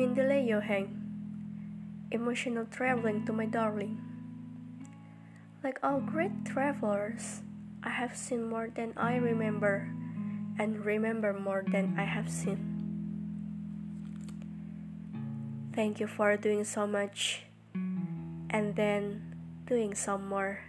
Mindele hang. Emotional traveling to my darling. Like all great travelers, I have seen more than I remember, and remember more than I have seen. Thank you for doing so much, and then doing some more.